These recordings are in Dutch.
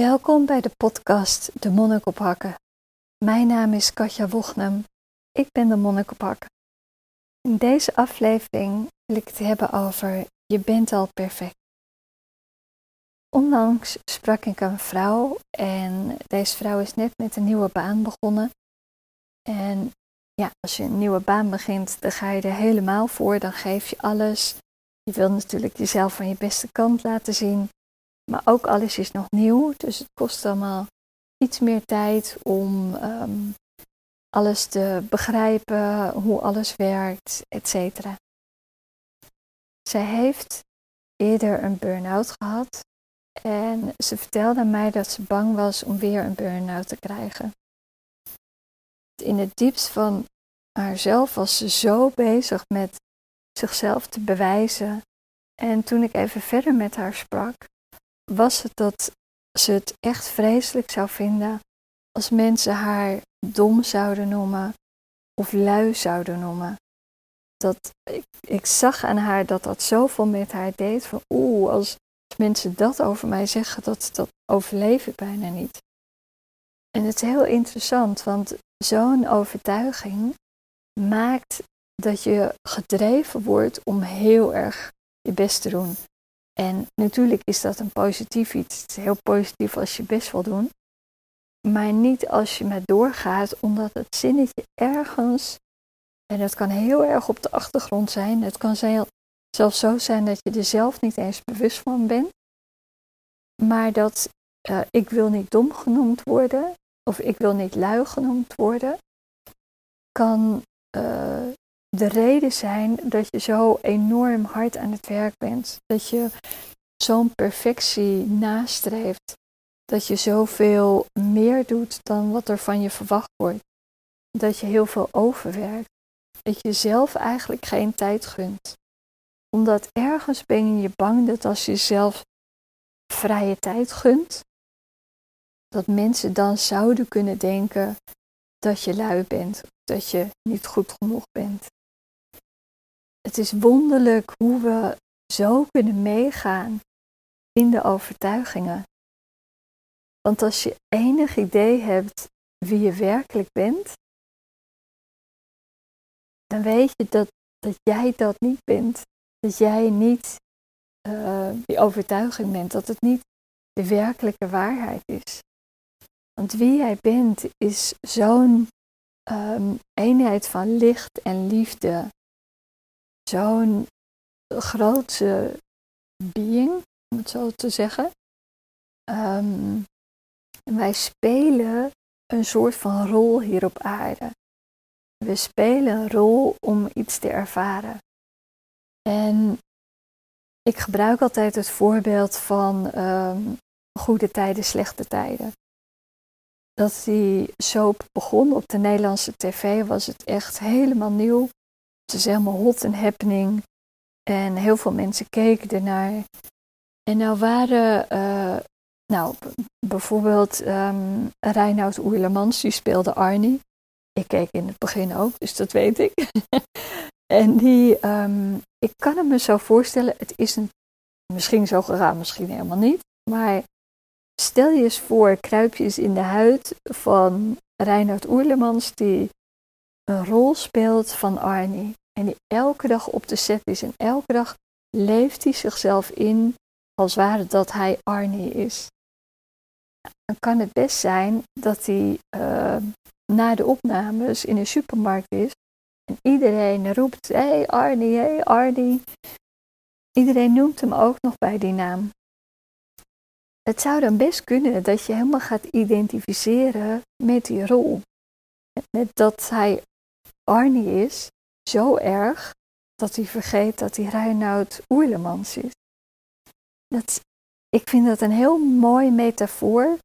Welkom bij de podcast De Monnik op Hakken. Mijn naam is Katja Wochnum. Ik ben de Monnik op Hakken. In deze aflevering wil ik het hebben over Je bent al perfect. Onlangs sprak ik een vrouw en deze vrouw is net met een nieuwe baan begonnen. En ja, als je een nieuwe baan begint, dan ga je er helemaal voor, dan geef je alles. Je wil natuurlijk jezelf van je beste kant laten zien. Maar ook alles is nog nieuw, dus het kost allemaal iets meer tijd om ehm, alles te begrijpen, hoe alles werkt, etc. Zij heeft eerder een burn-out gehad en ze vertelde mij dat ze bang was om weer een burn-out te krijgen. In het diepst van haarzelf was ze zo bezig met zichzelf te bewijzen. En toen ik even verder met haar sprak, was het dat ze het echt vreselijk zou vinden als mensen haar dom zouden noemen of lui zouden noemen. Dat, ik, ik zag aan haar dat dat zoveel met haar deed. Van oeh, als mensen dat over mij zeggen, dat, dat overleef ik bijna niet. En het is heel interessant, want zo'n overtuiging maakt dat je gedreven wordt om heel erg je best te doen. En natuurlijk is dat een positief iets. Het is heel positief als je best wil doen. Maar niet als je maar doorgaat, omdat het zinnetje ergens, en dat kan heel erg op de achtergrond zijn, het kan zelfs zo zijn dat je er zelf niet eens bewust van bent, maar dat uh, ik wil niet dom genoemd worden, of ik wil niet lui genoemd worden, kan uh, de reden zijn dat je zo enorm hard aan het werk bent. Dat je zo'n perfectie nastreeft. Dat je zoveel meer doet dan wat er van je verwacht wordt. Dat je heel veel overwerkt. Dat je zelf eigenlijk geen tijd gunt. Omdat ergens ben je bang dat als je zelf vrije tijd gunt, dat mensen dan zouden kunnen denken dat je lui bent, dat je niet goed genoeg bent. Het is wonderlijk hoe we zo kunnen meegaan in de overtuigingen. Want als je enig idee hebt wie je werkelijk bent, dan weet je dat, dat jij dat niet bent. Dat jij niet uh, die overtuiging bent, dat het niet de werkelijke waarheid is. Want wie jij bent is zo'n um, eenheid van licht en liefde zo'n grootse being, om het zo te zeggen. Um, wij spelen een soort van rol hier op aarde. We spelen een rol om iets te ervaren. En ik gebruik altijd het voorbeeld van um, goede tijden, slechte tijden. Dat die soap begon op de Nederlandse tv was het echt helemaal nieuw. Het is helemaal hot en happening. En heel veel mensen keken ernaar. En nou waren, uh, nou bijvoorbeeld um, Reinoud Oerlemans, die speelde Arnie. Ik keek in het begin ook, dus dat weet ik. en die, um, ik kan het me zo voorstellen, het is een, misschien zo gegaan, misschien helemaal niet. Maar stel je eens voor, kruip je eens in de huid van Reinoud Oerlemans, die een rol speelt van Arnie. En die elke dag op de set is. En elke dag leeft hij zichzelf in als ware dat hij Arnie is. Dan kan het best zijn dat hij uh, na de opnames in een supermarkt is. En iedereen roept, hé hey Arnie, hé hey Arnie. Iedereen noemt hem ook nog bij die naam. Het zou dan best kunnen dat je helemaal gaat identificeren met die rol. Met dat hij Arnie is, zo erg dat hij vergeet dat hij Reinoud Oerlemans is. Dat, ik vind dat een heel mooi metafoor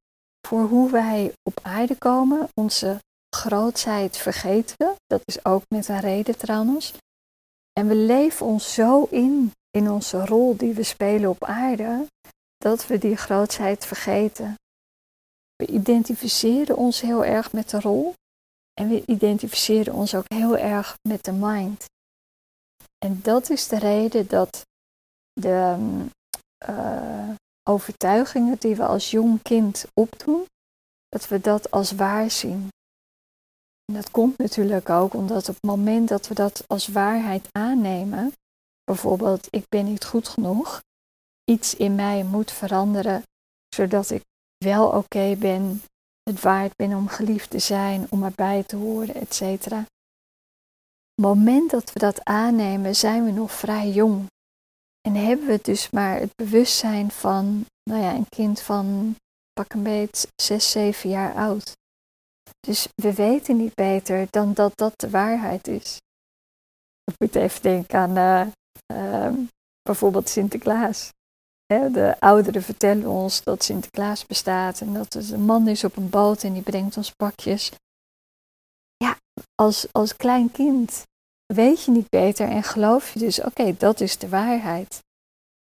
voor hoe wij op aarde komen. Onze grootheid vergeten we. Dat is ook met een reden trouwens. En we leven ons zo in, in onze rol die we spelen op aarde, dat we die grootheid vergeten. We identificeren ons heel erg met de rol. En we identificeren ons ook heel erg met de mind. En dat is de reden dat de, uh, overtuigingen die we als jong kind opdoen, dat we dat als waar zien. En dat komt natuurlijk ook omdat op het moment dat we dat als waarheid aannemen, bijvoorbeeld ik ben niet goed genoeg, iets in mij moet veranderen, zodat ik wel oké ben, het waard ben om geliefd te zijn, om erbij te horen, etc. Op het moment dat we dat aannemen, zijn we nog vrij jong. En hebben we dus maar het bewustzijn van, nou ja, een kind van pak een beet 6, 7 jaar oud. Dus we weten niet beter dan dat dat de waarheid is. Ik moet even denken aan uh, uh, bijvoorbeeld Sinterklaas. De ouderen vertellen ons dat Sinterklaas bestaat en dat er een man is op een boot en die brengt ons pakjes. Ja, als, als klein kind weet je niet beter en geloof je dus, oké, dat is de waarheid.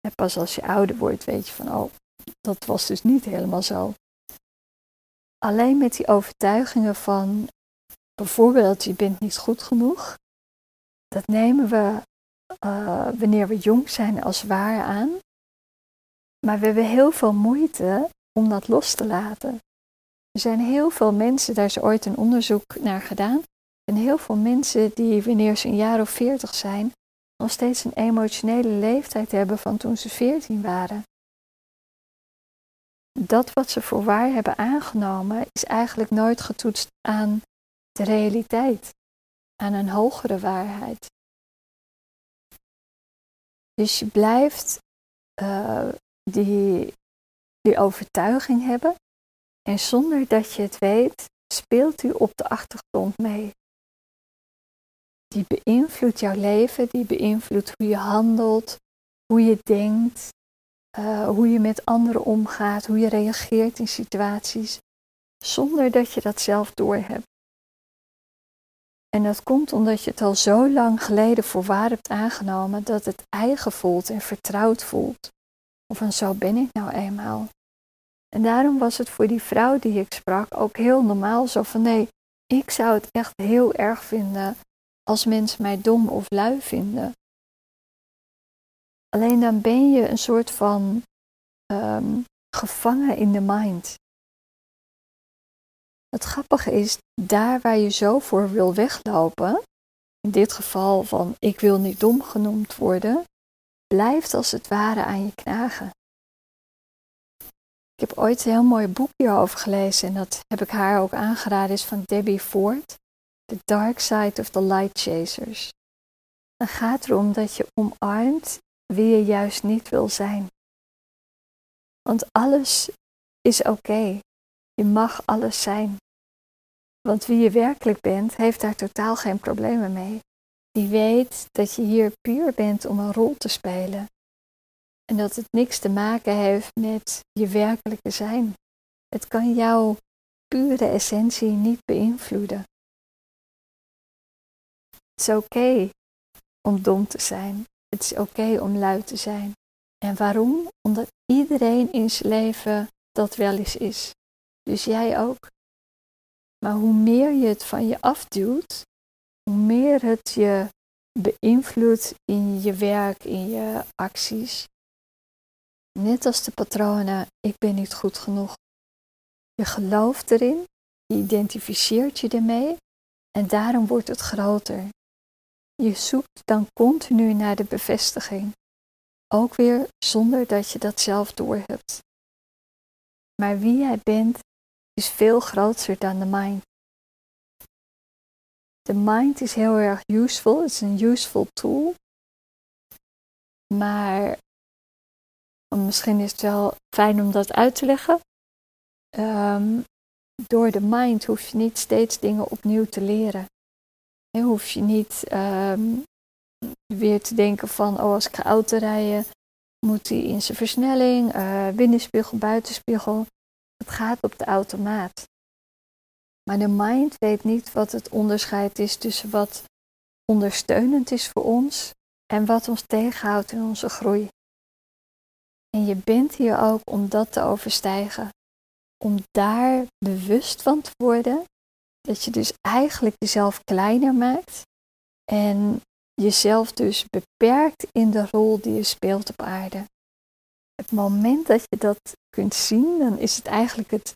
En pas als je ouder wordt, weet je van, oh, dat was dus niet helemaal zo. Alleen met die overtuigingen van, bijvoorbeeld, je bent niet goed genoeg, dat nemen we uh, wanneer we jong zijn als waar aan. Maar we hebben heel veel moeite om dat los te laten. Er zijn heel veel mensen, daar is ooit een onderzoek naar gedaan. En heel veel mensen die wanneer ze een jaar of veertig zijn, nog steeds een emotionele leeftijd hebben van toen ze veertien waren. Dat wat ze voor waar hebben aangenomen, is eigenlijk nooit getoetst aan de realiteit, aan een hogere waarheid. Dus je blijft uh, die, die overtuiging hebben en zonder dat je het weet, speelt u op de achtergrond mee. Die beïnvloedt jouw leven, die beïnvloedt hoe je handelt, hoe je denkt, uh, hoe je met anderen omgaat, hoe je reageert in situaties, zonder dat je dat zelf doorhebt. En dat komt omdat je het al zo lang geleden voor waar hebt aangenomen dat het eigen voelt en vertrouwd voelt. Een zo ben ik nou eenmaal. En daarom was het voor die vrouw die ik sprak ook heel normaal zo van nee, ik zou het echt heel erg vinden als mensen mij dom of lui vinden. Alleen dan ben je een soort van um, gevangen in de mind. Het grappige is, daar waar je zo voor wil weglopen, in dit geval van ik wil niet dom genoemd worden, blijft als het ware aan je knagen. Ik heb ooit een heel mooi boek hierover gelezen en dat heb ik haar ook aangeraden, is van Debbie Ford, The Dark Side of the Light Chasers. Het gaat erom dat je omarmt wie je juist niet wil zijn. Want alles is oké. Je mag alles zijn. Want wie je werkelijk bent, heeft daar totaal geen problemen mee. Die weet dat je hier puur bent om een rol te spelen. En dat het niks te maken heeft met je werkelijke zijn. Het kan jouw pure essentie niet beïnvloeden. Het is oké om dom te zijn. Het is oké om lui te zijn. En waarom? Omdat iedereen in zijn leven dat wel eens is. Dus jij ook. Maar hoe meer je het van je afduwt, hoe meer het je beïnvloedt in je werk, in je acties. Net als de patronen, ik ben niet goed genoeg. Je gelooft erin, je identificeert je ermee en daarom wordt het groter. Je zoekt dan continu naar de bevestiging, ook weer zonder dat je dat zelf doorhebt. Maar wie jij bent is veel groter dan de mind. De mind is heel erg useful, het is een useful tool. Maar misschien is het wel fijn om dat uit te leggen. Um, door de mind hoef je niet steeds dingen opnieuw te leren. Je hoef je niet um, weer te denken van, oh als ik ga auto rijden, moet hij in zijn versnelling, uh, binnenspiegel, buitenspiegel. Het gaat op de automaat. Maar de mind weet niet wat het onderscheid is tussen wat ondersteunend is voor ons en wat ons tegenhoudt in onze groei. En je bent hier ook om dat te overstijgen. Om daar bewust van te worden dat je dus eigenlijk jezelf kleiner maakt en jezelf dus beperkt in de rol die je speelt op aarde. het moment dat je dat kunt zien, dan is het eigenlijk het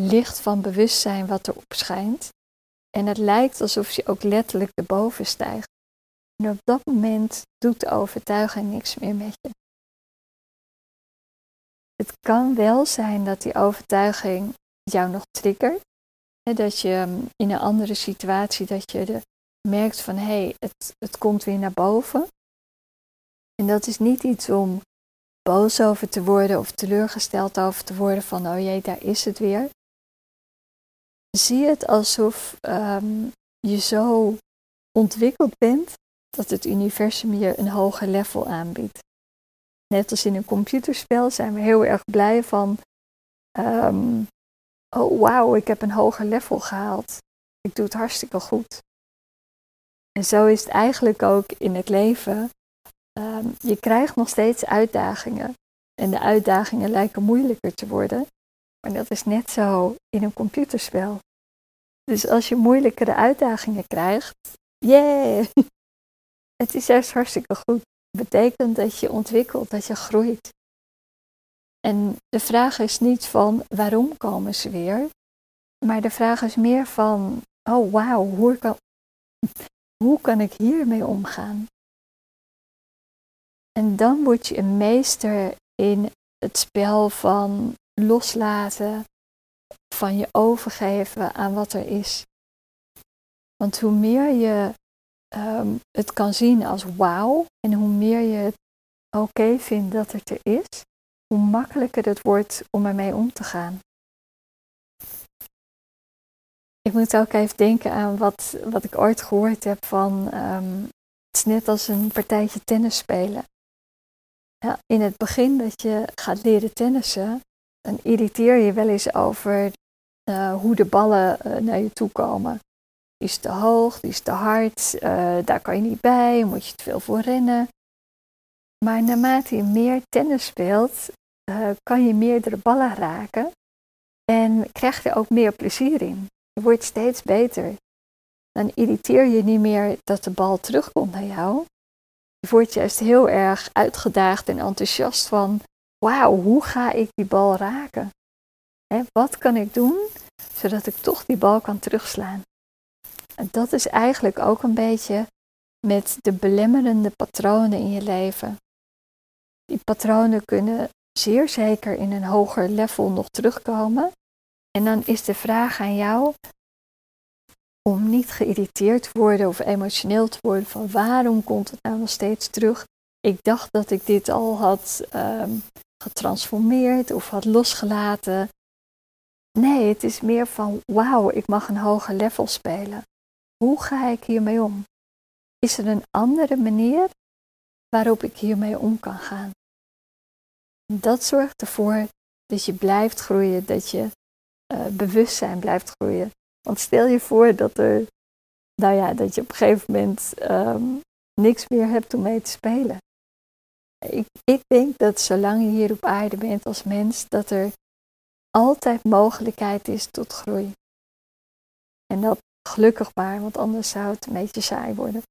licht van bewustzijn wat erop schijnt. En het lijkt alsof je ook letterlijk erboven stijgt. En op dat moment doet de overtuiging niks meer met je. Het kan wel zijn dat die overtuiging jou nog triggert. Dat je mm, in een andere situatie dat je de, merkt van hé, hey, het, het komt weer naar boven. En dat is niet iets om boos over te worden of teleurgesteld over te worden van oh jee, daar is het weer. Zie het alsof um, je zo ontwikkeld bent dat het universum je een hoger level aanbiedt. Net als in een computerspel zijn we heel erg blij van, um, oh wauw, ik heb een hoger level gehaald. Ik doe het hartstikke goed. En zo is het eigenlijk ook in het leven. Um, je krijgt nog steeds uitdagingen. En de uitdagingen lijken moeilijker te worden. Maar dat is net zo in een computerspel. Dus als je moeilijkere uitdagingen krijgt, yeah! Het is juist hartstikke goed. Het betekent dat je ontwikkelt, dat je groeit. En de vraag is niet van waarom komen ze weer, maar de vraag is meer van, oh wauw, hoe kan, hoe kan ik hiermee omgaan? En dan word je een meester in het spel van loslaten, van je overgeven aan wat er is. Want hoe meer je um, het kan zien als wauw en hoe meer je het oké vindt dat het er is, hoe makkelijker het wordt om ermee om te gaan. Ik moet ook even denken aan wat, wat ik ooit gehoord heb van um, het is net als een partijtje tennis spelen. Ja, in het begin dat je gaat leren tennissen, dan irriteer je wel eens over uh, hoe de ballen uh, naar je toe komen. Die is te hoog, die is te hard, uh, daar kan je niet bij, moet je te veel voor rennen. Maar naarmate je meer tennis speelt, kan je meerdere ballen raken en krijg je ook meer plezier in. Je wordt steeds beter. Dan irriteer je niet meer dat de bal terugkomt naar jou. Je wordt juist heel erg uitgedaagd en enthousiast van, wauw, hoe ga ik die bal raken? Wat kan ik doen zodat ik toch die bal kan terugslaan? En dat is eigenlijk ook een beetje met de belemmerende patronen in je leven. Die patronen kunnen zeer zeker in een hoger level nog terugkomen. En dan is de vraag aan jou om niet geïrriteerd te worden of emotioneel te worden van waarom komt het nou nog steeds terug? Ik dacht dat ik dit al had um, getransformeerd of had losgelaten. Nee, het is meer van wauw, ik mag een hoger level spelen. Hoe ga ik hiermee om? Is er een andere manier waarop ik hiermee om kan gaan? Dat zorgt ervoor dat je blijft groeien, dat je uh, bewustzijn blijft groeien. Want stel je voor dat er, nou ja, dat je op een gegeven moment um, niks meer hebt om mee te spelen. Ik, ik denk dat zolang je hier op aarde bent als mens, dat er altijd mogelijkheid is tot groei. En dat gelukkig maar, want anders zou het een beetje saai worden.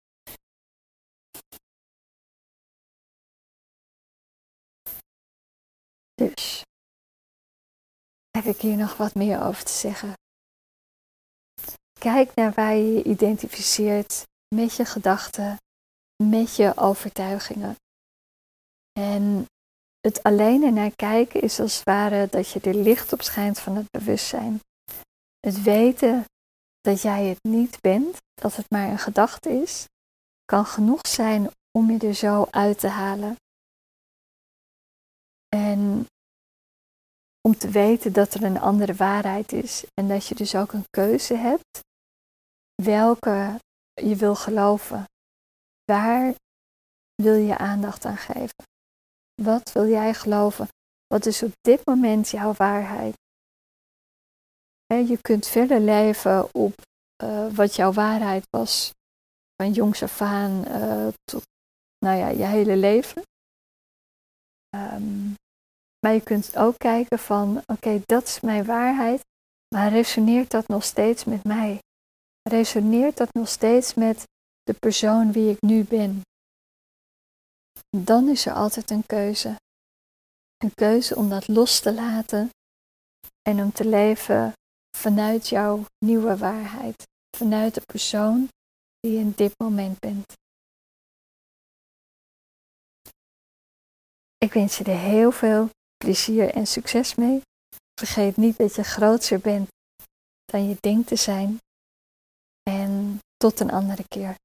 Dus heb ik hier nog wat meer over te zeggen. Kijk naar waar je je identificeert met je gedachten, met je overtuigingen. En het alleen ernaar kijken is als het ware dat je er licht op schijnt van het bewustzijn. Het weten dat jij het niet bent, dat het maar een gedachte is, kan genoeg zijn om je er zo uit te halen. En om te weten dat er een andere waarheid is en dat je dus ook een keuze hebt welke je wil geloven. Waar wil je aandacht aan geven? Wat wil jij geloven? Wat is op dit moment jouw waarheid? Je kunt verder leven op uh, wat jouw waarheid was van jongs af aan uh, tot nou ja, je hele leven. Um, maar je kunt ook kijken van oké, dat is mijn waarheid, maar resoneert dat nog steeds met mij? resoneert dat nog steeds met de persoon wie ik nu ben? Dan is er altijd een keuze. een keuze om dat los te laten en om te leven vanuit jouw nieuwe waarheid, vanuit de persoon die je in dit moment bent. Ik wens je er heel veel plezier en succes mee. Vergeet niet dat je groter bent dan je denkt te zijn. En tot een andere keer.